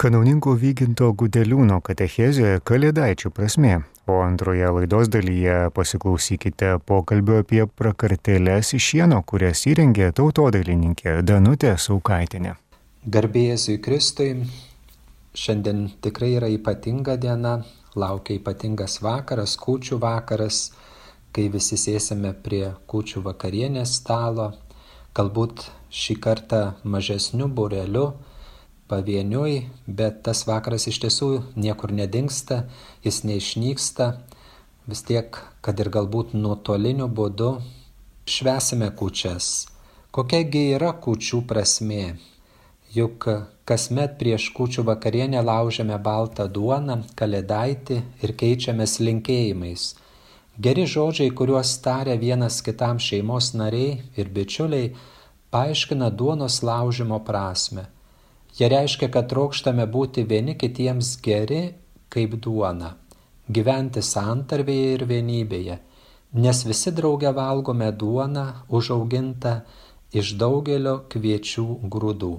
Kanauninko Vyginto Gudeliūno katechezijoje Kalėdaičių prasme, o antroje laidos dalyje pasiklausykite pokalbio apie prakartėlės iš šieno, kurias įrengė tautodailininkė Danutė Saukaitinė. Garbėjėsiu Kristui, šiandien tikrai yra ypatinga diena, laukia ypatingas vakaras, kūčių vakaras, kai visi sėsime prie kūčių vakarienės stalo, galbūt šį kartą mažesniu bureliu pavieniui, bet tas vakaras iš tiesų niekur nedingsta, jis neišnyksta, vis tiek, kad ir galbūt nuotoliniu būdu švesime kučias. Kokiagi yra kučių prasmė? Juk kasmet prieš kučių vakarienę laužiame baltą duoną, kalėdaitį ir keičiamės linkėjimais. Geri žodžiai, kuriuos taria vienas kitam šeimos nariai ir bičiuliai, paaiškina duonos laužimo prasme Jie reiškia, kad trokštame būti vieni kitiems geri kaip duona, gyventi santarvėje ir vienybėje, nes visi drauge valgome duoną užaugintą iš daugelio kviečių grūdų.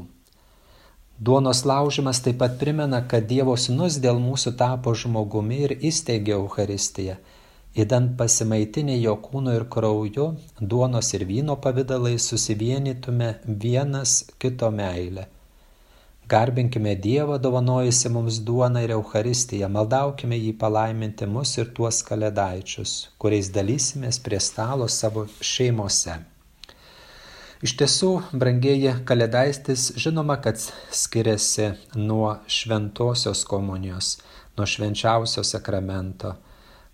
Duonos laužimas taip pat primena, kad Dievo sūnus dėl mūsų tapo žmogumi ir įsteigė Euharistiją, įdant pasimaitinę jo kūno ir krauju, duonos ir vyno pavydalai susivienytume vienas kito meilę. Garbinkime Dievą dovanojusi mums duoną ir Euharistiją, maldaukime jį palaiminti mus ir tuos kalėdaičius, kuriais dalysimės prie stalo savo šeimose. Iš tiesų, brangieji kalėdaistis, žinoma, kad skiriasi nuo šventosios komunijos, nuo švenčiausio sakramento.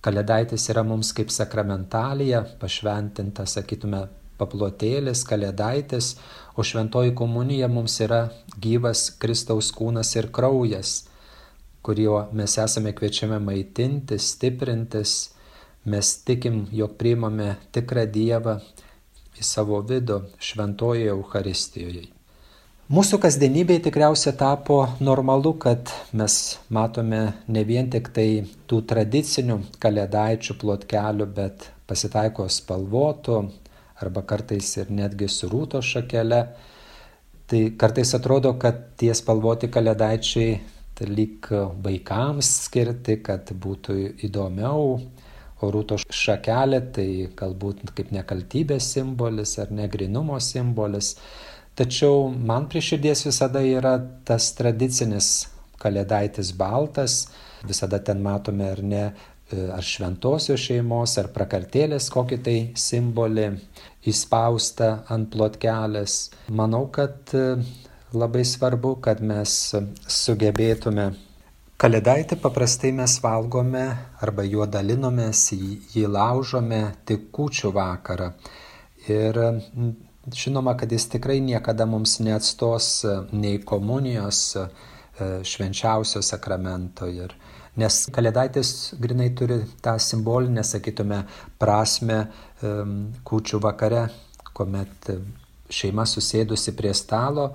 Kalėdaitis yra mums kaip sakramentalija, pašventinta, sakytume, paplotėlis, kalėdaitis, o šventoji komunija mums yra gyvas Kristaus kūnas ir kraujas, kuriuo mes esame kviečiami maitintis, stiprintis, mes tikim, jog priimame tikrą Dievą į savo vidų šventojoje Euharistijoje. Mūsų kasdienybėje tikriausiai tapo normalu, kad mes matome ne vien tik tai tų tradicinių kalėdaičių plotkelių, bet pasitaiko spalvotų, arba kartais ir netgi su rūto šakele. Tai kartais atrodo, kad tie spalvoti kalėdaičiai tai lyg vaikams skirti, kad būtų įdomiau, o rūto šakelė tai galbūt kaip nekaltybės simbolis ar negrinumo simbolis. Tačiau man prie širdies visada yra tas tradicinis kalėdaitis baltas, visada ten matome ar ne ar šventosios šeimos, ar prakartėlės kokį tai simbolį įspausta ant plotkelės. Manau, kad e, labai svarbu, kad mes sugebėtume. Kalėdaitį paprastai mes valgome arba juo dalinomės, jį laužome tik kūčių vakarą. Ir žinoma, kad jis tikrai niekada mums neatstos nei komunijos švenčiausio sakramento. Ir Nes kalėdaitis grinai turi tą simbolinę, sakytume, prasme kūčių vakare, kuomet šeima susėdusi prie stalo,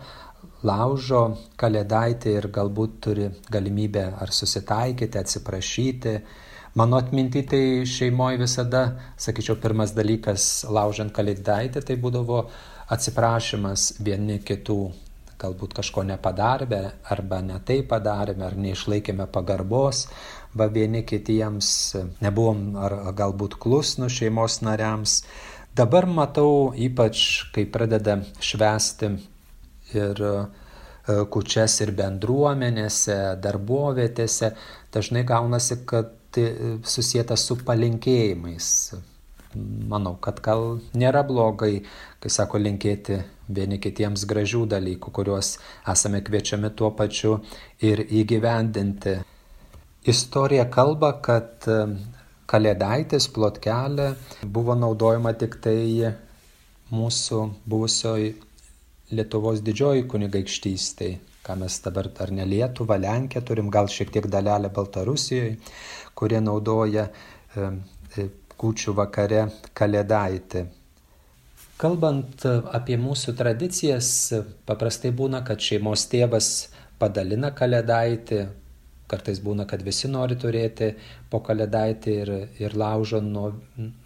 laužo kalėdaitį ir galbūt turi galimybę ar susitaikyti, atsiprašyti. Mano atminti tai šeimoje visada, sakyčiau, pirmas dalykas laužant kalėdaitį tai būdavo atsiprašymas vieni kitų galbūt kažko nepadarėme arba ne tai padarėme ar neišlaikėme pagarbos, va vieni kitiems nebuvom ar galbūt klusnų šeimos nariams. Dabar matau ypač, kai pradeda švesti ir e, kučias ir bendruomenėse, darbovietėse, dažnai gaunasi, kad tai susijęta su palinkėjimais. Manau, kad gal nėra blogai, kai sako linkėti vieni kitiems gražių dalykų, kuriuos esame kviečiami tuo pačiu ir įgyvendinti. Istorija kalba, kad kalėdaitis plotkelė buvo naudojama tik tai mūsų buvusioj Lietuvos didžioji kunigaikštystėje, ką mes dabar ar ne Lietuvą, Lenkiją turim, gal šiek tiek dalelę Baltarusijoje, kurie naudoja e, kūčių vakare kalėdaitį. Kalbant apie mūsų tradicijas, paprastai būna, kad šeimos tėvas padalina kalėdaitį, kartais būna, kad visi nori turėti po kalėdaitį ir, ir laužo nuo,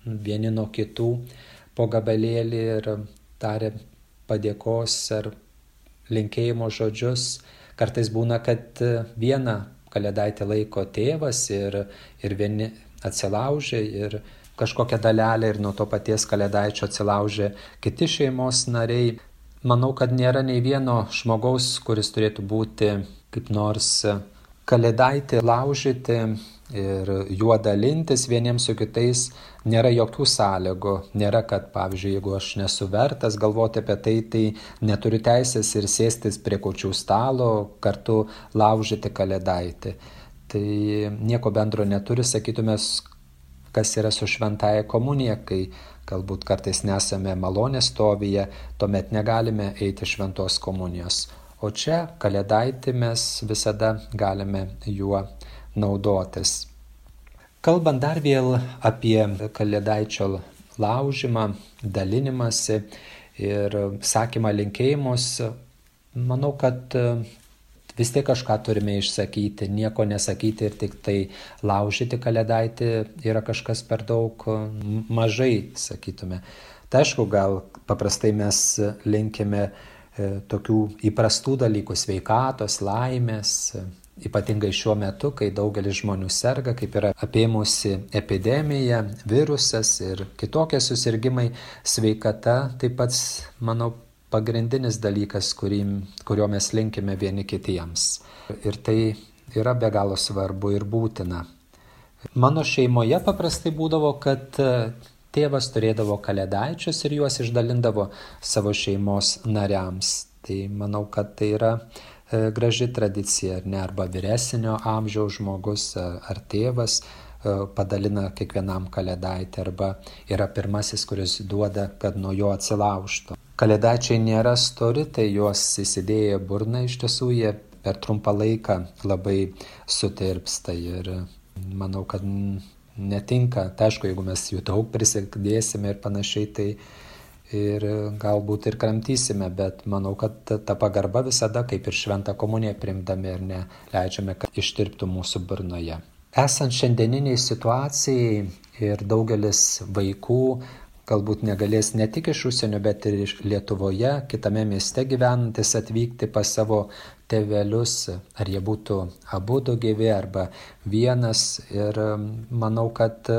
vieni nuo kitų po gabalėlį ir tarė padėkos ar linkėjimo žodžius. Kartais būna, kad vieną kalėdaitę laiko tėvas ir, ir vieni atsilaužia ir kažkokią dalelę ir nuo to paties kalėdaičio atsilaužia kiti šeimos nariai. Manau, kad nėra nei vieno žmogaus, kuris turėtų būti kaip nors kalėdaitį laužyti ir juo dalintis vieniems su kitais nėra jokių sąlygų. Nėra, kad, pavyzdžiui, jeigu aš nesu vertas galvoti apie tai, tai neturiu teisės ir sėstis prie kočių stalo, kartu laužyti kalėdaitį. Tai nieko bendro neturi, sakytume, kas yra su šventaja komunija, kai galbūt kartais nesame malonės stovyje, tuomet negalime eiti šventos komunijos. O čia kalėdaitį mes visada galime juo naudotis. Kalbant dar vėl apie kalėdaičio laužimą, dalinimąsi ir sakymą linkėjimus, manau, kad vis tiek kažką turime išsakyti, nieko nesakyti ir tik tai laužyti kalėdaitį yra kažkas per daug mažai, sakytume. Tai aišku, gal paprastai mes linkime e, tokių įprastų dalykų - sveikatos, laimės, ypatingai šiuo metu, kai daugelis žmonių serga, kaip yra apėmusi epidemija, virusas ir kitokie susirgymai, sveikata taip pat, manau, pagrindinis dalykas, kurį, kurio mes linkime vieni kitiems. Ir tai yra be galo svarbu ir būtina. Mano šeimoje paprastai būdavo, kad e, tėvas turėdavo kalėdaičius ir juos išdalindavo savo šeimos nariams. Tai manau, kad tai yra E, graži tradicija, ar ne, arba vyresnio amžiaus žmogus ar tėvas e, padalina kiekvienam kalėdaitį arba yra pirmasis, kuris duoda, kad nuo jo atsilaužtų. Kalėdaičiai nėra stori, tai juos įsidėję burna iš tiesų jie per trumpą laiką labai sutirpsta ir manau, kad netinka. Tai aišku, jeigu mes jų daug prisidėsime ir panašiai, tai ir galbūt ir kramtysime, bet manau, kad ta pagarba visada, kaip ir šventą komuniją primdami ir neleidžiame, kad ištirptų mūsų burnoje. Esant šiandieniniai situacijai ir daugelis vaikų galbūt negalės ne tik iš užsienio, bet ir iš Lietuvoje, kitame mieste gyvenantis atvykti pas savo tėvelius, ar jie būtų abu du gyvi arba vienas. Ir manau, kad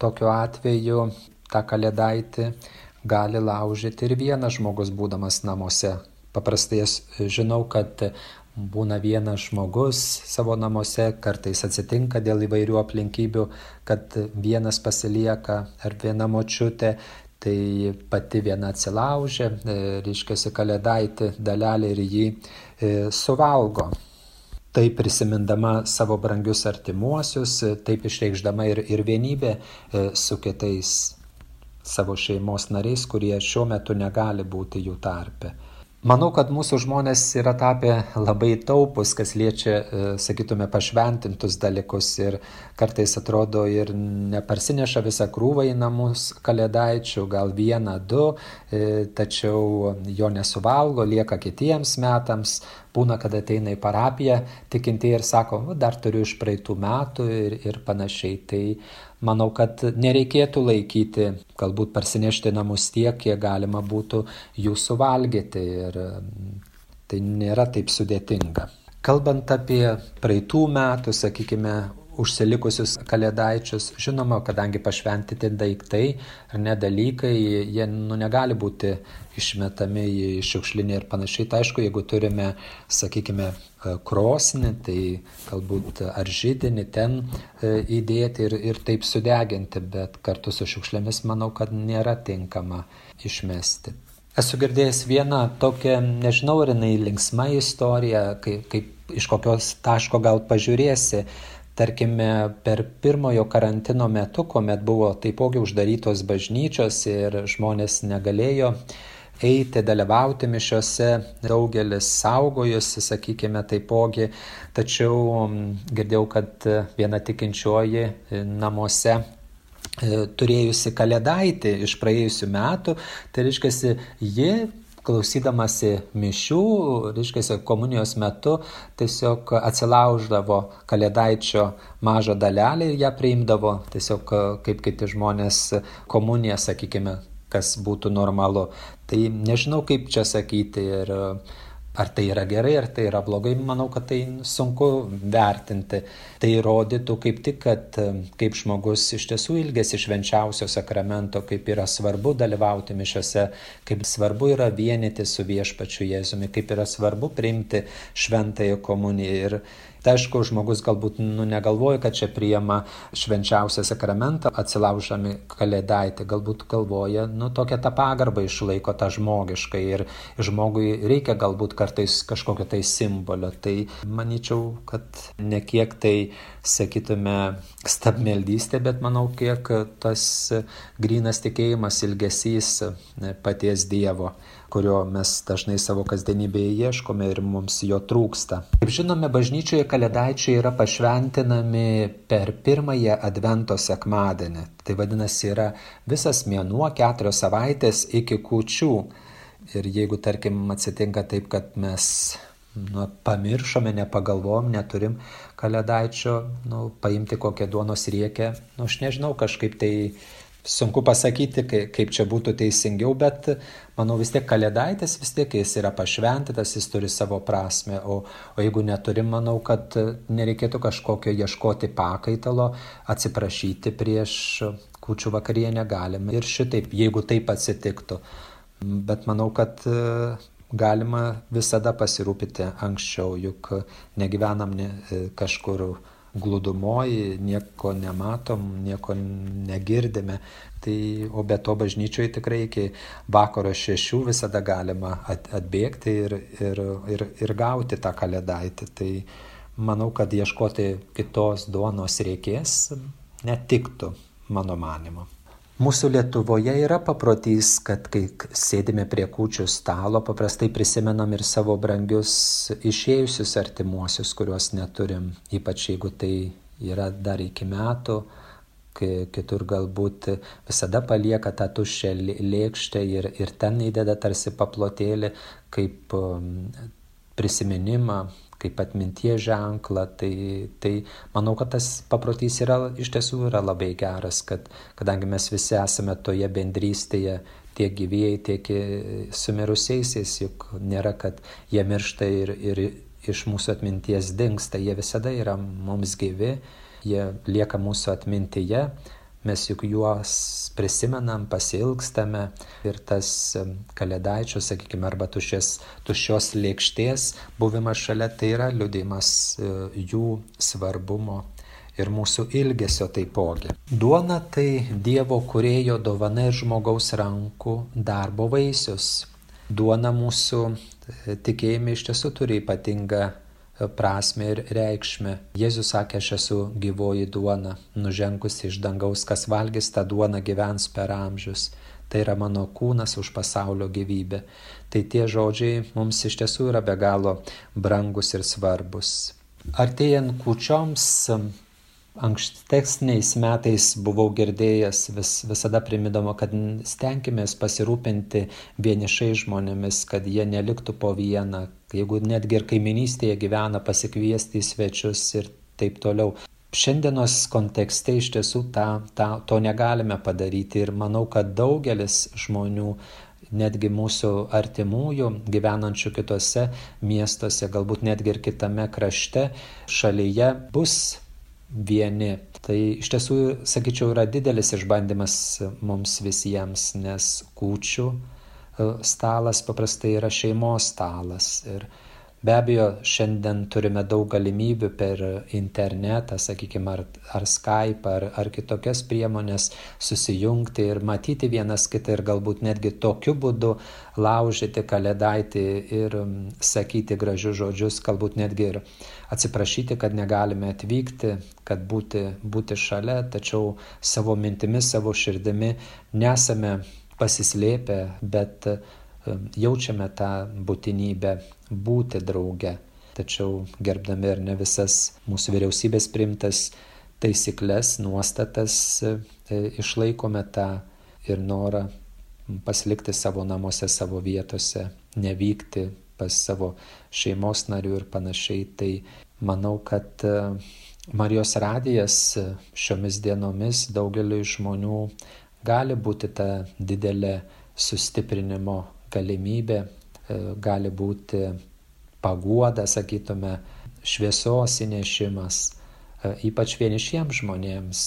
tokiu atveju tą kalėdaitį gali laužyti ir vienas žmogus būdamas namuose. Paprastai žinau, kad būna vienas žmogus savo namuose, kartais atsitinka dėl įvairių aplinkybių, kad vienas pasilieka ar viena močiutė, tai pati viena atsilaužia, e, reiškia, kalėdaitį dalelį ir jį e, suvalgo. Taip prisimindama savo brangius artimuosius, taip išreikšdama ir, ir vienybę e, su kitais savo šeimos nariais, kurie šiuo metu negali būti jų tarpe. Manau, kad mūsų žmonės yra tapę labai taupus, kas liečia, e, sakytume, pašventintus dalykus ir kartais atrodo ir neparsineša visą krūvą į namus kalėdaičių, gal vieną, du, e, tačiau jo nesuvalgo, lieka kitiems metams, būna, kad ateina į parapiją tikintieji ir sako, dar turiu iš praeitų metų ir, ir panašiai. Tai manau, kad nereikėtų laikyti, galbūt parsinešti namus tiek, kiek galima būtų jų suvalgyti ir mm, tai nėra taip sudėtinga. Kalbant apie praeitų metų, sakykime, užsilikusius kalėdaičius, žinoma, kadangi pašventyti daiktai ar nedalykai, jie nu, negali būti išmetami į šiukšlinį ir panašiai. Tai aišku, jeigu turime, sakykime, e, krosnį, tai galbūt ar žydinį ten e, įdėti ir, ir taip sudeginti, bet kartu su šiukšlėmis manau, kad nėra tinkama išmesti. Esu girdėjęs vieną tokią, nežinau, ar jinai linksma istorija, kaip, kaip iš kokios taško gal pažiūrėsi. Tarkime, per pirmojo karantino metu, kuomet buvo taipogi uždarytos bažnyčios ir žmonės negalėjo eiti, dalyvauti mišiose, daugelis saugojosi, sakykime, taipogi, tačiau girdėjau, kad viena tikinčioji e, namuose e, turėjusi kalėdaitį iš praėjusių metų, tai reiškia, ji klausydamasi mišių, reiškia, komunijos metu tiesiog atsilauždavo kalėdaičio mažą dalelę ir ją priimdavo tiesiog kaip kiti žmonės komuniją, sakykime, kas būtų normalu. Tai nežinau, kaip čia sakyti ir Ar tai yra gerai, ar tai yra blogai, manau, kad tai sunku vertinti. Tai rodytų kaip tik, kad kaip žmogus iš tiesų ilgesi švenčiausio sakramento, kaip yra svarbu dalyvauti mišiose, kaip svarbu yra vienyti su viešpačiu Jėzumi, kaip yra svarbu priimti šventąją komuniją. Ir Tai aišku, žmogus galbūt nu, negalvoja, kad čia priema švenčiausią sakramentą atsilaužami kalėdaitį, galbūt galvoja, nu tokia tą pagarbą išlaiko tą žmogiškai ir žmogui reikia galbūt kartais kažkokio tai simbolio. Tai manyčiau, kad ne kiek tai, sakytume, stabmeldystė, bet manau, kiek tas grinas tikėjimas, ilgesys paties Dievo kurio mes dažnai savo kasdienybėje ieškome ir mums jo trūksta. Kaip žinome, bažnyčioje kalėdaičiai yra pašventinami per pirmąją Advento sekmadienį. Tai vadinasi, yra visas mėnuo, keturios savaitės iki kučių. Ir jeigu, tarkim, atsitinka taip, kad mes nu, pamiršome, nepagalvom, neturim kalėdaičio, nu, paimti kokią duonos riekę, nu, aš nežinau, kažkaip tai sunku pasakyti, kaip čia būtų teisingiau, bet manau vis tiek kalėdaitis, vis tiek jis yra pašventytas, jis turi savo prasme, o, o jeigu neturim, manau, kad nereikėtų kažkokio ieškoti pakaitalo, atsiprašyti prieš kučių vakarienę galime ir šitaip, jeigu taip atsitiktų. Bet manau, kad galima visada pasirūpinti anksčiau, juk negyvenam ne, kažkur glūdumoji, nieko nematom, nieko negirdime. Tai, o be to bažnyčioje tikrai iki vakaro šešių visada galima atbėgti ir, ir, ir, ir gauti tą kalėdaitį. Tai manau, kad ieškoti kitos duonos reikės netiktų, mano manimo. Mūsų Lietuvoje yra paprotys, kad kai sėdime prie kūčių stalo, paprastai prisimenam ir savo brangius išėjusius artimuosius, kuriuos neturim, ypač jeigu tai yra dar iki metų, kitur galbūt visada palieka tą tuščią lėkštę ir, ir ten įdeda tarsi paplotėlį kaip um, prisiminimą, kaip atminties ženklą, tai, tai manau, kad tas paprotys yra, iš tiesų yra labai geras, kad kadangi mes visi esame toje bendrystėje, tiek gyvieji, tiek su mirusiaisiais, juk nėra, kad jie miršta ir, ir iš mūsų atminties dinksta, jie visada yra mums gyvi, jie lieka mūsų atmintyje mes juk juos prisimenam, pasilgstame ir tas kalėdaičio, sakykime, arba tušės, tuščios lėkštės buvimas šalia tai yra liudimas e, jų svarbumo ir mūsų ilgesio taipogi. Duona tai Dievo kurėjo dovana ir žmogaus rankų darbo vaisius. Duona mūsų e, tikėjime iš tiesų turi ypatingą prasme ir reikšmę. Jėzus sakė, aš esu gyvoji duona, nužengusi iš dangaus, kas valgys tą duoną gyvens per amžius. Tai yra mano kūnas už pasaulio gyvybę. Tai tie žodžiai mums iš tiesų yra be galo brangus ir svarbus. Artėjant kučioms, ankstesniais metais buvau girdėjęs vis, visada primidama, kad stenkimės pasirūpinti vienišai žmonėmis, kad jie neliktų po vieną, jeigu netgi ir kaiminystėje gyvena, pasikviesti į svečius ir taip toliau. Šiandienos kontekste iš tiesų tą, tą, to negalime padaryti ir manau, kad daugelis žmonių netgi mūsų artimųjų gyvenančių kitose miestuose, galbūt netgi ir kitame krašte, šalyje bus vieni. Tai iš tiesų, sakyčiau, yra didelis išbandymas mums visiems, nes kūčių e, stalas paprastai yra šeimos stalas. Ir Be abejo, šiandien turime daug galimybių per internetą, sakykime, ar, ar Skype, ar, ar kitokias priemonės susijungti ir matyti vienas kitą ir galbūt netgi tokiu būdu laužyti kalėdaitį ir sakyti gražius žodžius, galbūt netgi ir atsiprašyti, kad negalime atvykti, kad būti, būti šalia, tačiau savo mintimis, savo širdimi nesame pasislėpę, bet jaučiame tą būtinybę būti drauge, tačiau gerbdami ir ne visas mūsų vyriausybės primtas taisyklės, nuostatas, e, išlaikome tą ir norą pasilikti savo namuose, savo vietose, nevykti pas savo šeimos narių ir panašiai. Tai manau, kad e, Marijos radijas šiomis dienomis daugeliu žmonių gali būti ta didelė sustiprinimo galimybė, e, gali būti paguoda, sakytume, šviesos įnešimas, e, ypač vienišiems žmonėms.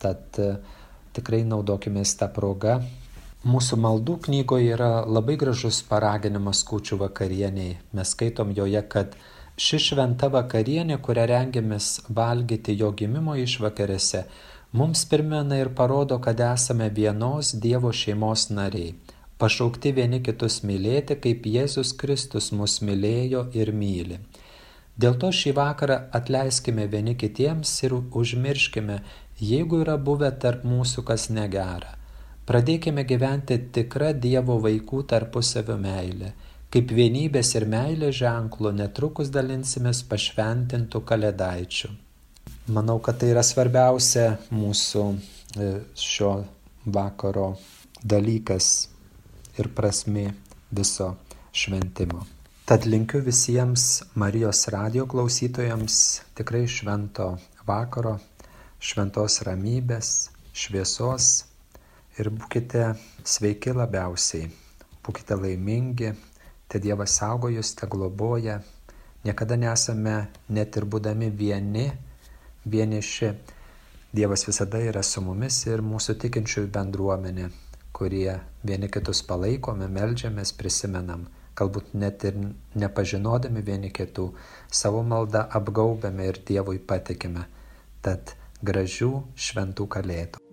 Tad e, tikrai naudokime tą progą. Mūsų maldų knygoje yra labai gražus paraginimas kūčių vakarieniai. Mes skaitom joje, kad ši šventa vakarienė, kurią rengiamės valgyti jo gimimo išvakarėse, mums primena ir parodo, kad esame vienos Dievo šeimos nariai, pašaukti vieni kitus mylėti, kaip Jėzus Kristus mus mylėjo ir myli. Dėl to šį vakarą atleiskime vieni kitiems ir užmirškime, jeigu yra buvę tarp mūsų kas negera. Pradėkime gyventi tikrą Dievo vaikų tarpusavio meilę. Kaip vienybės ir meilės ženklų netrukus dalinsimės pašventintų kalėdaičių. Manau, kad tai yra svarbiausia mūsų e, šio vakaro dalykas ir prasme viso šventimo. Tad linkiu visiems Marijos radio klausytojams tikrai švento vakaro, šventos ramybės, šviesos ir būkite sveiki labiausiai, būkite laimingi, te Dievas saugo jūs, te globoja, niekada nesame net ir būdami vieni, vieniši. Dievas visada yra su mumis ir mūsų tikinčiųjų bendruomenė, kurie vieni kitus palaikome, melžiamės, prisimenam galbūt net ir nepažinodami vieni kitų, savo maldą apgaubėme ir Dievui patikime. Tad gražių šventų kalėdų.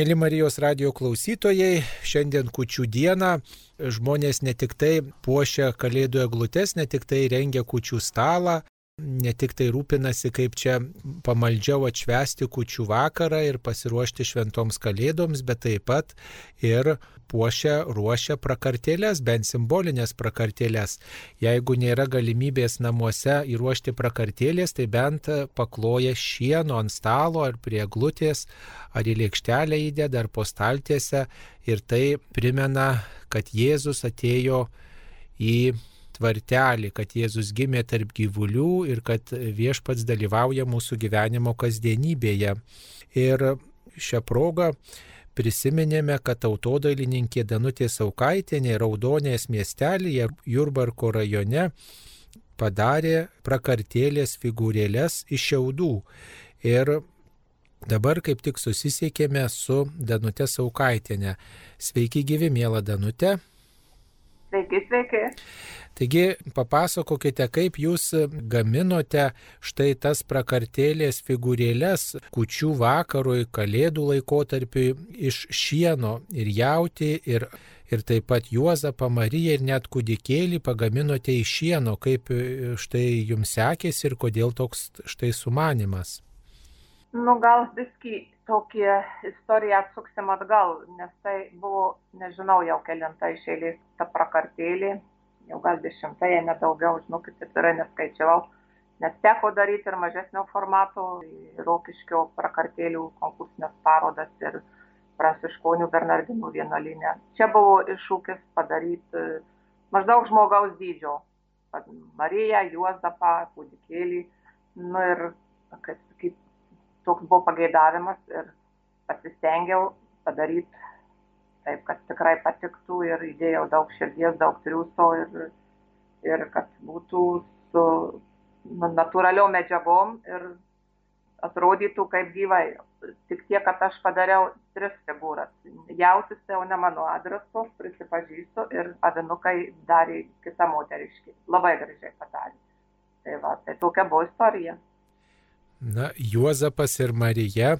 Mėly Marijos radio klausytojai, šiandien kučių dieną žmonės ne tik tai puošia kalėdų eglutes, ne tik tai rengia kučių stalą, ne tik tai rūpinasi, kaip čia pamaldžiau atšvesti kučių vakarą ir pasiruošti šventoms kalėdoms, bet taip pat ir puošia, ruošia prakartėlės, bent simbolinės prakartėlės. Jeigu nėra galimybės namuose įruošti prakartėlės, tai bent pakloja šieno ant stalo ar prie glutės, ar į lėkštelę įdeda, ar po staltiese ir tai primena, kad Jėzus atėjo į tvartelį, kad Jėzus gimė tarp gyvulių ir kad viešpats dalyvauja mūsų gyvenimo kasdienybėje. Ir šią progą prisiminėme, kad tautodailininkė Danutė Saukaitinė Raudonės miestelėje Jurbarko rajone padarė prakartėlės figūrėlės iš šiaudų. Ir dabar kaip tik susisiekėme su Danute Saukaitinė. Sveiki gyvi, mėla Danute. Sveiki, sveiki. Taigi papasakokite, kaip jūs gaminote štai tas prakartėlės figūrėlės kučių vakarui, kalėdų laikotarpiui iš šieno ir jauti ir, ir taip pat Juozapą Mariją ir net kūdikėlį pagaminote iš šieno, kaip štai jums sekėsi ir kodėl toks štai sumanimas. Nu gal viski tokie istoriją atsuksim atgal, nes tai buvo, nežinau, jau kelinta iš eilės ta prakartėlė jau gal dešimtai, jei nedaugiau, žinokit, tikrai neskaičiavau, nes teko daryti ir mažesnio formato, rokiškio prakartėlių konkursinės parodas ir pranciškonių Bernardinų vienuolinę. Čia buvo iššūkis padaryti e, maždaug žmogaus dydžio. Mariją, Juozapą, kūdikėlį. Nu ir, kaip sakyt, toks buvo pageidavimas ir pasistengiau padaryti taip kad tikrai patiktų ir įdėjau daug širdies, daug triūso ir, ir kad būtų su nu, natūraliom medžiagom ir atrodytų kaip gyvai. Tik tiek, kad aš padariau tris figūras. Jautis tai jau ne mano adresu, prisipažįstu, ir avinukai darė kitą moteriškį. Labai gražiai padarė. Tai va, tai tokia buvo istorija. Na, Juozapas ir Marija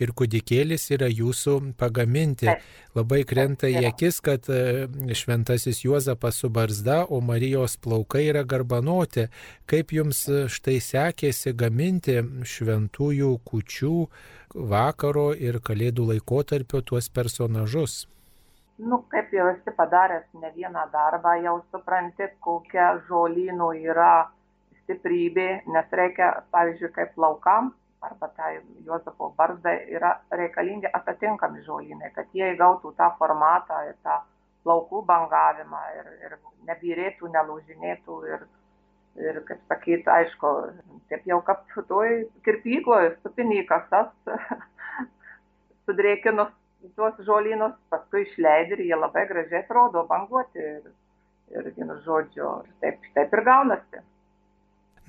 ir kūdikėlis yra jūsų pagaminti. Labai krenta į akis, kad e, šventasis Juozapas su barzda, o Marijos plaukai yra garbanoti. Kaip jums e, štai sekėsi gaminti šventųjų kučių vakaro ir kalėdų laikotarpio tuos personažus? Nu, kaip jau esi padaręs ne vieną darbą, jau supranti, kokia žolynų yra stiprybė, nes reikia, pavyzdžiui, kaip laukam arba tai Juozapo barzdai yra reikalingi atitinkami žolynai, kad jie įgautų tą formatą ir tą plaukų bangavimą ir, ir nebyrėtų, nelūžinėtų ir, ir kaip sakyt, aišku, taip jau kaip toj kirpykloje, supinį kasas, sudrėkinus tuos žolynus, paskui išleidži ir jie labai gražiai atrodo banguoti. Ir, ir vienu žodžiu, taip, taip ir gaunasi.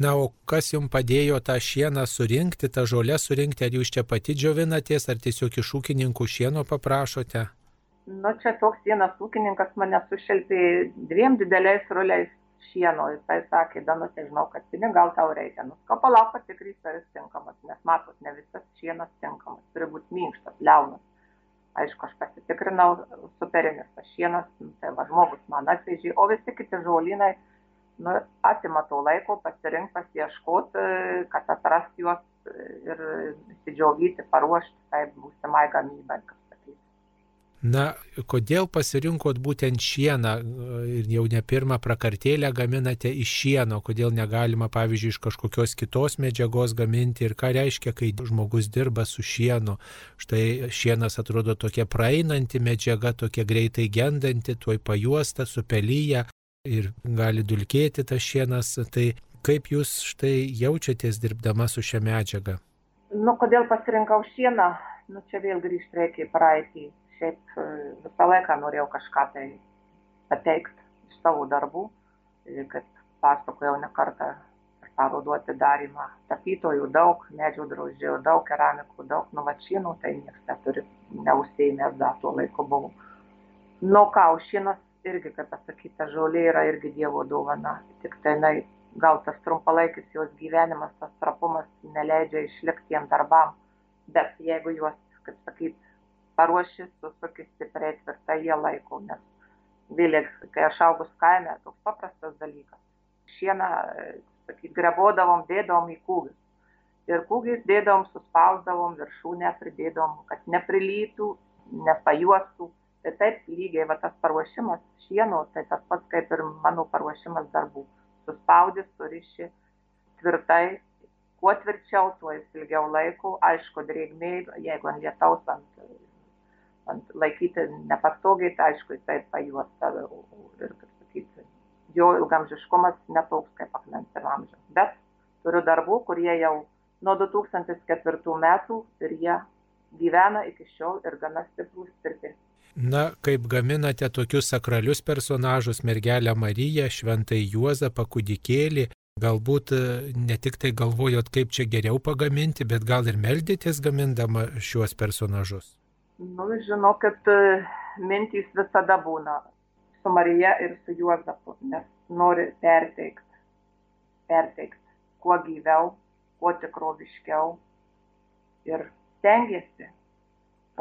Na, o kas jums padėjo tą šieną surinkti, tą žolę surinkti, ar jūs čia pati džiovinatės, ar tiesiog iš ūkininkų šieno paprašote? Nu, čia toks vienas ūkininkas mane sušelpė dviem dideliais ruliais šieno. Jisai sakė, Danutė, žinau, kad pinigų gal tau reikia. Nu, ko palauk patikrys, ar jis tinkamas, nes matot, ne visas šienas tinkamas, turi būti minkštas, liaunas. Aišku, aš pasitikrinau, superinis tas šienas, nu, tai va žmogus man atvežė, o visi kiti žolynai nu, atima to laiko pasirinkti, pasieškoti, e, kad atrasti juos e, ir įsidžiaugyti, paruošti tai būsimai gamybai. Na, kodėl pasirinkot būtent šieną e, ir jau ne pirmą prakartėlę gaminate iš šieno, kodėl negalima, pavyzdžiui, iš kažkokios kitos medžiagos gaminti ir ką reiškia, kai žmogus dirba su šienu. Štai šienas atrodo tokia praeinanti medžiaga, tokia greitai gendanti, tuoj pajuosta, supelyja, ir gali dulkėti tas šienas. Tai kaip jūs štai jaučiatės dirbdama su šia medžiaga? Nu, kodėl pasirinkau šieną? Nu, čia vėl grįžti reikia į praeitį. Šiaip e, visą laiką norėjau kažką tai pateikti iš savo darbų, e, kad pasakojau ne kartą parodų atidarimą. Tapytojų daug, medžių drožėjų daug, keramikų daug, nuvačinų, tai niekas neturi, neužsėmęs dar tuo laiku buvau. Nu ką, šinas irgi, kaip pasakyta, žolė yra irgi Dievo dovana. Tik tai na, gal tas trumpalaikis jos gyvenimas, tas trapumas neleidžia išlikti tiem darbam. Bet jeigu juos, kaip sakyt, paruoši, susuki stipriai tvirtai, jie laiko. Nes vėliau, kai aš augus kaime, toks paprastas dalykas. Šieną, sakyt, grebodavom, dėdavom į kūgius. Ir kūgiais dėdavom, suspausdavom, viršūnę pridėdavom, kad neprilytų, nepajuostų tai taip lygiai va tas paruošimas šieno tai tas pats kaip ir mano paruošimas darbų. Suspaudi suriši tvirtai kuo tvirčiau tuo jis ilgiau laiko. Aišku drėgmė jeigu ant lietaus ant ant laikyti nepatogiai tai aišku jisai pajuosta ir kaip sakyti jo ilgamžiškumas ne toks kaip akmens ir amžiaus. Bet turiu darbų kurie jau nuo 2004 metų ir jie gyvena iki šiol ir gana stiprus tvirti. Na, kaip gaminate tokius sakralius personažus, mergelę Mariją, šventai Juozapą, kūdikėlį, galbūt e, ne tik tai galvojot, kaip čia geriau pagaminti, bet gal ir meldėtės gamindama šiuos personažus? Nu, žinokit, e, mintys visada būna su Marija ir su Juozapu, nes nori perteikti, perteikti kuo gyviau, kuo tikroviškiau ir stengiasi.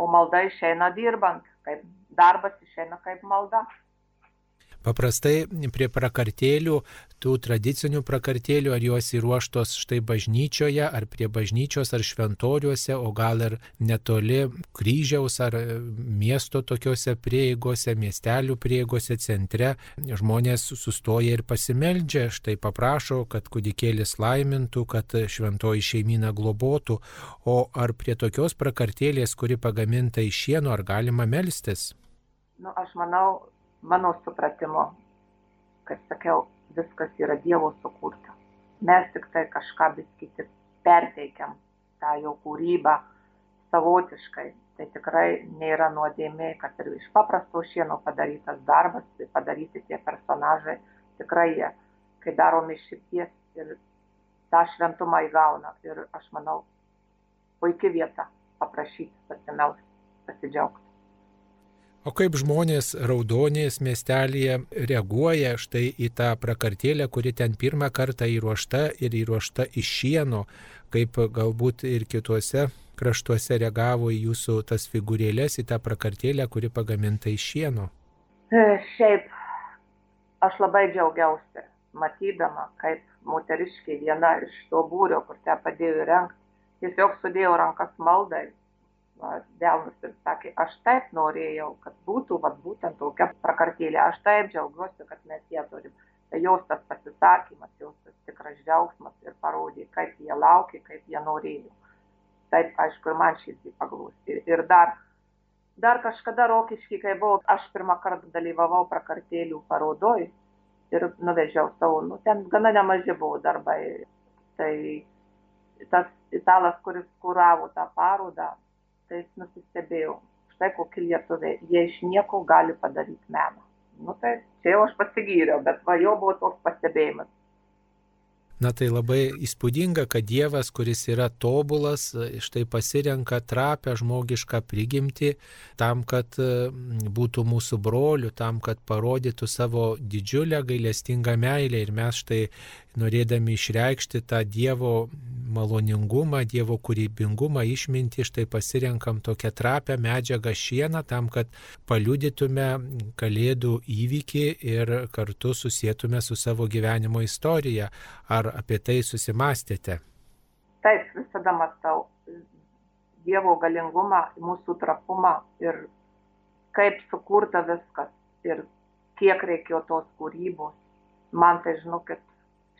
O malda išeina dirbant, kaip darbas išeina kaip malda. Paprastai prie prakartėlių, tų tradicinių prakartėlių, ar jos įruoštos štai bažnyčioje, ar prie bažnyčios, ar šventoriuose, o gal ir netoli kryžiaus, ar miesto tokiuose prieigose, miestelių prieigose, centre, žmonės sustoja ir pasimeldžia, štai paprašo, kad kudikėlis laimintų, kad šventoji šeimyna globotų, o ar prie tokios prakartėlės, kuri pagaminta iš šieno, ar galima melstis? Nu, aš manau, mano supratimu, kaip sakiau, viskas yra Dievo sukurta. Mes tik tai kažką biskyti perteikiam tą jo kūrybą savotiškai. Tai tikrai nėra nuodėmė, kad ir iš paprasto šieno padarytas darbas, tai padaryti tie personažai, tikrai jie, kai daromi širties ir tą šventumą įgauna. Ir aš manau, puikia vieta paprašyti, pasimelsti, pasidžiaugti. O kaip žmonės raudonės miestelėje reaguoja štai į tą prakartėlę, kuri ten pirmą kartą įruošta ir įruošta iš šieno, kaip galbūt ir kituose kraštuose reagavo į jūsų tas figūrėlės, į tą prakartėlę, kuri pagaminta iš šieno? E, šiaip aš labai džiaugiausi, matydama, kaip moteriškiai viena iš to būrio, kur te padėjo rengti, tiesiog sudėjo rankas maldai delnus ir sakė, aš taip norėjau, kad būtų vat, būtent tokia prakartėlė, aš taip džiaugiuosi, kad mes ją turim. Tai jos tas pasisakymas, jos tas tikras džiaugsmas ir parodė, kaip jie laukė, kaip jie norėjo. Taip, aišku, ir man širdį paglūsti. Ir dar, dar kažkada rokiškai, kai buvau, aš pirmą kartą dalyvavau prakartėlių parodoj ir nuvežiau savo, nu, ten gana nemaži buvo darbai. Tai tas italas, kuris kuravo tą parodą, tai nusistebėjau, štai kokie lietuviai, jie iš nieko gali padaryti meną. Nu tai čia jau aš pasigyriau, bet va jau buvo toks pastebėjimas. Na tai labai įspūdinga, kad Dievas, kuris yra tobulas, štai pasirenka trapę žmogišką prigimtį tam, kad būtų mūsų brolių, tam, kad parodytų savo didžiulę gailestingą meilę ir mes štai norėdami išreikšti tą Dievo maloningumą, Dievo kūrybingumą, išmintį, štai pasirenkam tokią trapę medžiagą šieną tam, kad paliudytume kalėdų įvykį ir kartu susijėtume su savo gyvenimo istorija. Ar apie tai susimastėte? Taip, visada mastau Dievo galingumą, mūsų trapumą ir kaip sukurta viskas ir kiek reikėjo tos kūrybos. Man tai, žinokit,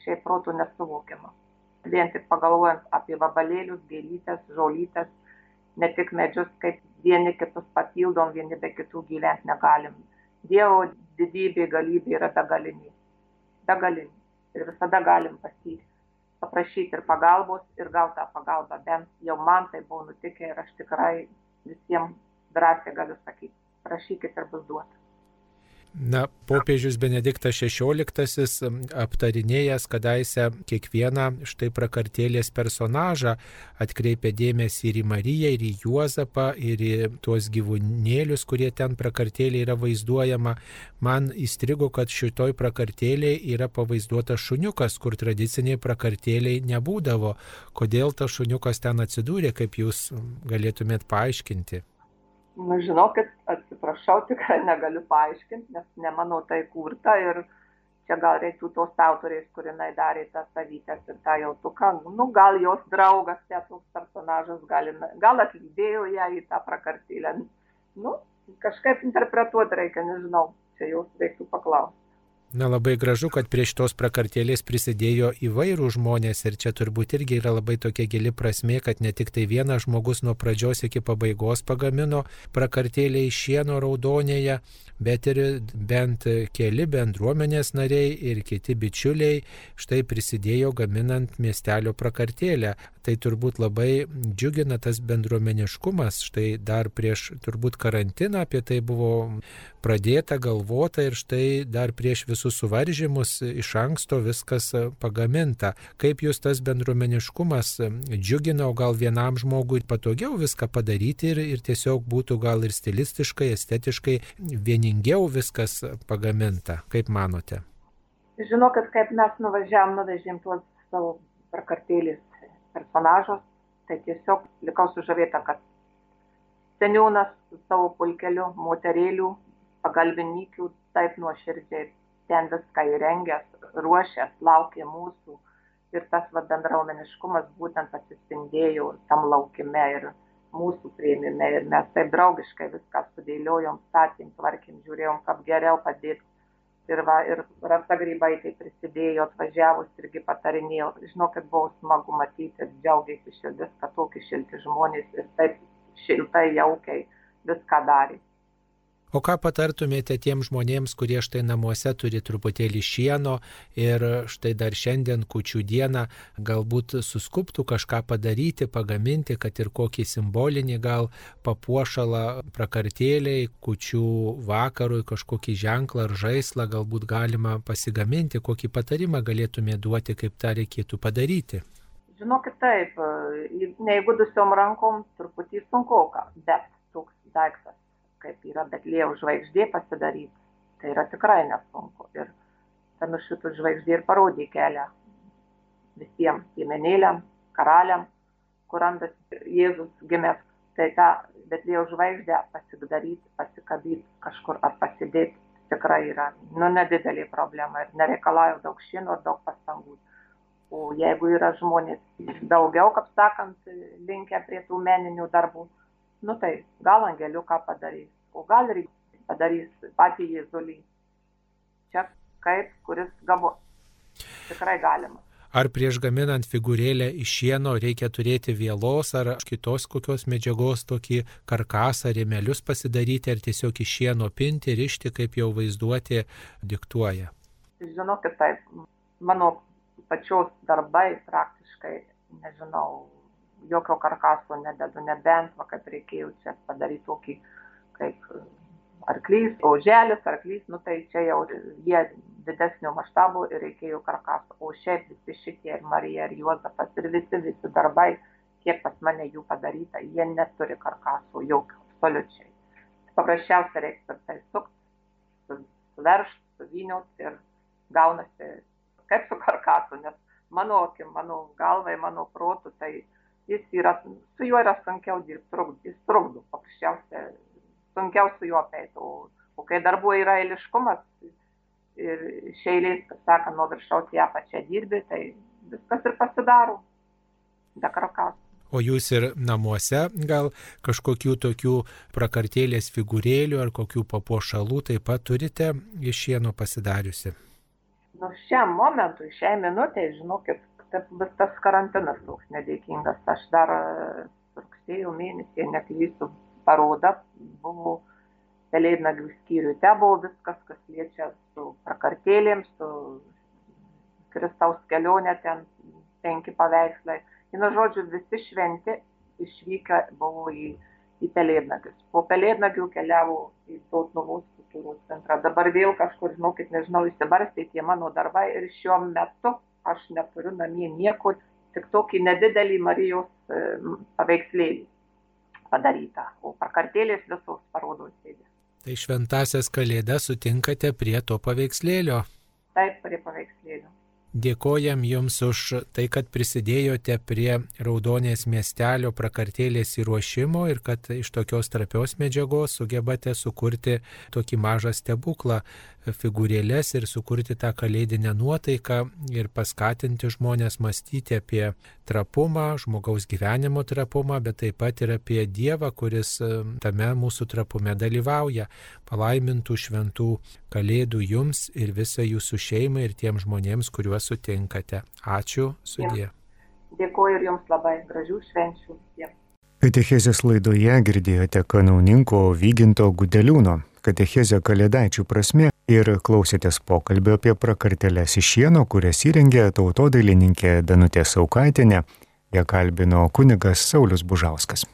šiaip protų nesuvokiama vien tik pagalvojant apie vabalėlius, gėlytės, žolytės, ne tik medžius, kaip vieni kitus papildom, vieni be kitų gyventi negalim. Dievo didybė, galybė yra begalinė. Begalinė. Ir visada galim pasakyti, paprašyti ir pagalbos ir gauti tą pagalbą. Bent jau man tai buvo nutikę ir aš tikrai visiems drąsiai galiu sakyti, prašykit ir bus duota. Na, popiežius Benediktas XVI aptarinėjęs kadaise kiekvieną štai prakartėlės personažą atkreipė dėmesį ir į Mariją, ir į Juozapą, ir į tuos gyvūnėlius, kurie ten prakartėlė yra vaizduojama. Man įstrigo, kad šitoj prakartėlė yra pavaizduotas šuniukas, kur tradiciniai prakartėliai nebūdavo. Kodėl tas šuniukas ten atsidūrė, kaip jūs galėtumėt paaiškinti? Nu žinokit, atsiprašau, tikrai negaliu paaiškinti, nes ne mano tai kurta ir čia gal reiktų tos autorės, kur jinai darė tas savytės ir tą jautuką, nu gal jos draugas, čia toks personažas, gal, gal atlydėjo ją į tą prakartėlę. Nu, kažkaip interpretuoti reikia, nežinau, čia jos reiktų paklausti. Na labai gražu, kad prie šitos prakartėlės prisidėjo įvairių žmonės ir čia turbūt irgi yra labai tokia gili prasme, kad ne tik tai vienas žmogus nuo pradžios iki pabaigos pagamino prakartėlę iš šieno raudonėje, bet ir bent keli bendruomenės nariai ir kiti bičiuliai štai prisidėjo gaminant miestelio prakartėlę. Tai turbūt labai džiugina tas bendruomeniškumas. Štai dar prieš turbūt karantiną apie tai buvo pradėta, galvota ir štai dar prieš visus suvaržymus iš anksto viskas pagaminta. Kaip jūs tas bendruomeniškumas džiugina, o gal vienam žmogui patogiau viską padaryti ir, ir tiesiog būtų gal ir stilistiškai, estetiškai vieningiau viskas pagaminta. Kaip manote? Žinokit, kaip mes nuvažiavam, nuvežėm tuos savo prakartėlės personažus, tai tiesiog likau sužavėta, kad seniūnas su savo pulkeliu, moterėlių, pagalbininkių taip nuoširdžiai ten viską įrengęs, ruošęs, laukė mūsų ir tas va, bendraumeniškumas būtent atsispindėjo tam laukime ir mūsų prieimime ir mes taip draugiškai viską sudėliojom, statėm, tvarkėm, žiūrėjom, kaip geriau padėti ir, va, ir Rasa Grybaitė prisidėjo, atvažiavus irgi patarinėjo. Žinokit, buvo smagu matyti, džiaugiasi širdis, kad tokie šilti žmonės ir taip šiltai, jaukiai viską darė. O ką patartumėte tiem žmonėms, kurie štai namuose turi truputėlį šieno ir štai dar šiandien kučių dieną galbūt suskuptų kažką padaryti, pagaminti, kad ir kokį simbolinį gal papuošalą prakartėliai, kučių vakarui kažkokį ženklą ar žaislą galbūt galima pasigaminti, kokį patarimą galėtumėte duoti, kaip tą reikėtų padaryti. Žinokit taip, neįgudusiom rankom truputį sunku, bet toks daiktas kaip yra Betlėjo žvaigždė pasidaryti, tai yra tikrai nesunku. Ir ta nušvitus žvaigždė ir parodė kelią visiems piemenėliam, karaliam, kur randas Jėzus gimęs. Tai tą Betlėjo žvaigždę pasidaryti, pasikabyti kažkur ar pasidėti tikrai yra nu, nedidelė problema ir nereikalauja daug šieno ir daug pastangų. O jeigu yra žmonės daugiau, kaip sakant, linkę prie tų meninių darbų, nu tai gal angeliuką padarys, o gal ir padarys patį Jėzulį. Čia kaip, kuris gavo. Tikrai galima. Ar prieš gaminant figūrėlę iš šieno reikia turėti vėlos ar kitos kokios medžiagos tokį karkasą, rėmelius pasidaryti, ar tiesiog iš šieno pinti, rišti, kaip jau vaizduoti diktuoja? Žinokit, taip, mano pačios darbai praktiškai, nežinau, jokio karkaso nededu, nebent, va, kad reikėjo čia padaryti tokį, kaip arklys, oželis, arklys, nu tai čia jau jie didesnio maštabo ir reikėjo karkaso. O šiaip visi šitie ir Marija, ir Juozapas, ir visi, visi darbai, kiek pas mane jų padaryta, jie neturi karkaso jokio, absoliučiai. Paprasčiausia reikia per tai sukti, suveršti, suvynioti ir gaunasi kaip su karkasu, nes mano akim, mano galvai, mano protu, tai jis yra, su juo yra sunkiau dirbti, trukdo, jis trukdo, paprasčiausia, sunkiau su juo apeiti. O, o kai darbo yra eiliškumas ir šeiliais, kaip sakant, nuo viršaus į apačią dirbi, tai viskas ir pasidaro. Be karkaso. O jūs ir namuose gal kažkokių tokių prakartėlės figūrėlių ar kokių papuošalų taip pat turite iš šieno pasidariusi? Nu, šiam momentui, šiai minutiai, žinokit, vis tas karantinas toks nedėkingas. Aš dar e, rugsėjo mėnesį, neklysiu, paroda buvo pelėdnagių skyriui. Te buvo viskas, kas liečia su prakartėlėm, su Kristaus kelionė, ten penki paveikslai. Vienu žodžiu, visi šventi išvykę buvo į, į pelėdnagius. Po pelėdnagių keliavo į Tautnuvos kultūros centrą. Dabar vėl kažkur, žinokit, nežinau, įsibarstė tie mano darbai ir šiuo metu aš neturiu namie nieko, tik tokį nedidelį Marijos e, paveikslėlį padarytą, o prakartėlės visos parodo sėdė. Tai šventasias kalėdas sutinkate prie to paveikslėlio? Taip, prie paveikslėlio. Dėkojam Jums už tai, kad prisidėjote prie Raudonės miestelio prakartėlės įruošimo ir kad iš tokios trapios medžiagos sugebate sukurti tokį mažą stebuklą figūrėlės ir sukurti tą kalėdinę nuotaiką ir paskatinti žmonės mąstyti apie trapumą, žmogaus gyvenimo trapumą, bet taip pat ir apie Dievą, kuris e, tame mūsų trapume dalyvauja. Palaimintų šventų kalėdų jums ir visai jūsų šeimai ir tiem žmonėms, kuriuos sutinkate. Ačiū, sudė. Dėkuoju ir jums labai gražių švenčių. Katechezės laidoje girdėjote kanauninko Vyginto Gudeliūno katechezė Kalėdaičių prasme ir klausėtės pokalbio apie prakarteles iš šieno, kurias įrengė tautodailininkė Danutė Saukaitinė. Ją kalbino kunigas Saulis Bužauskas.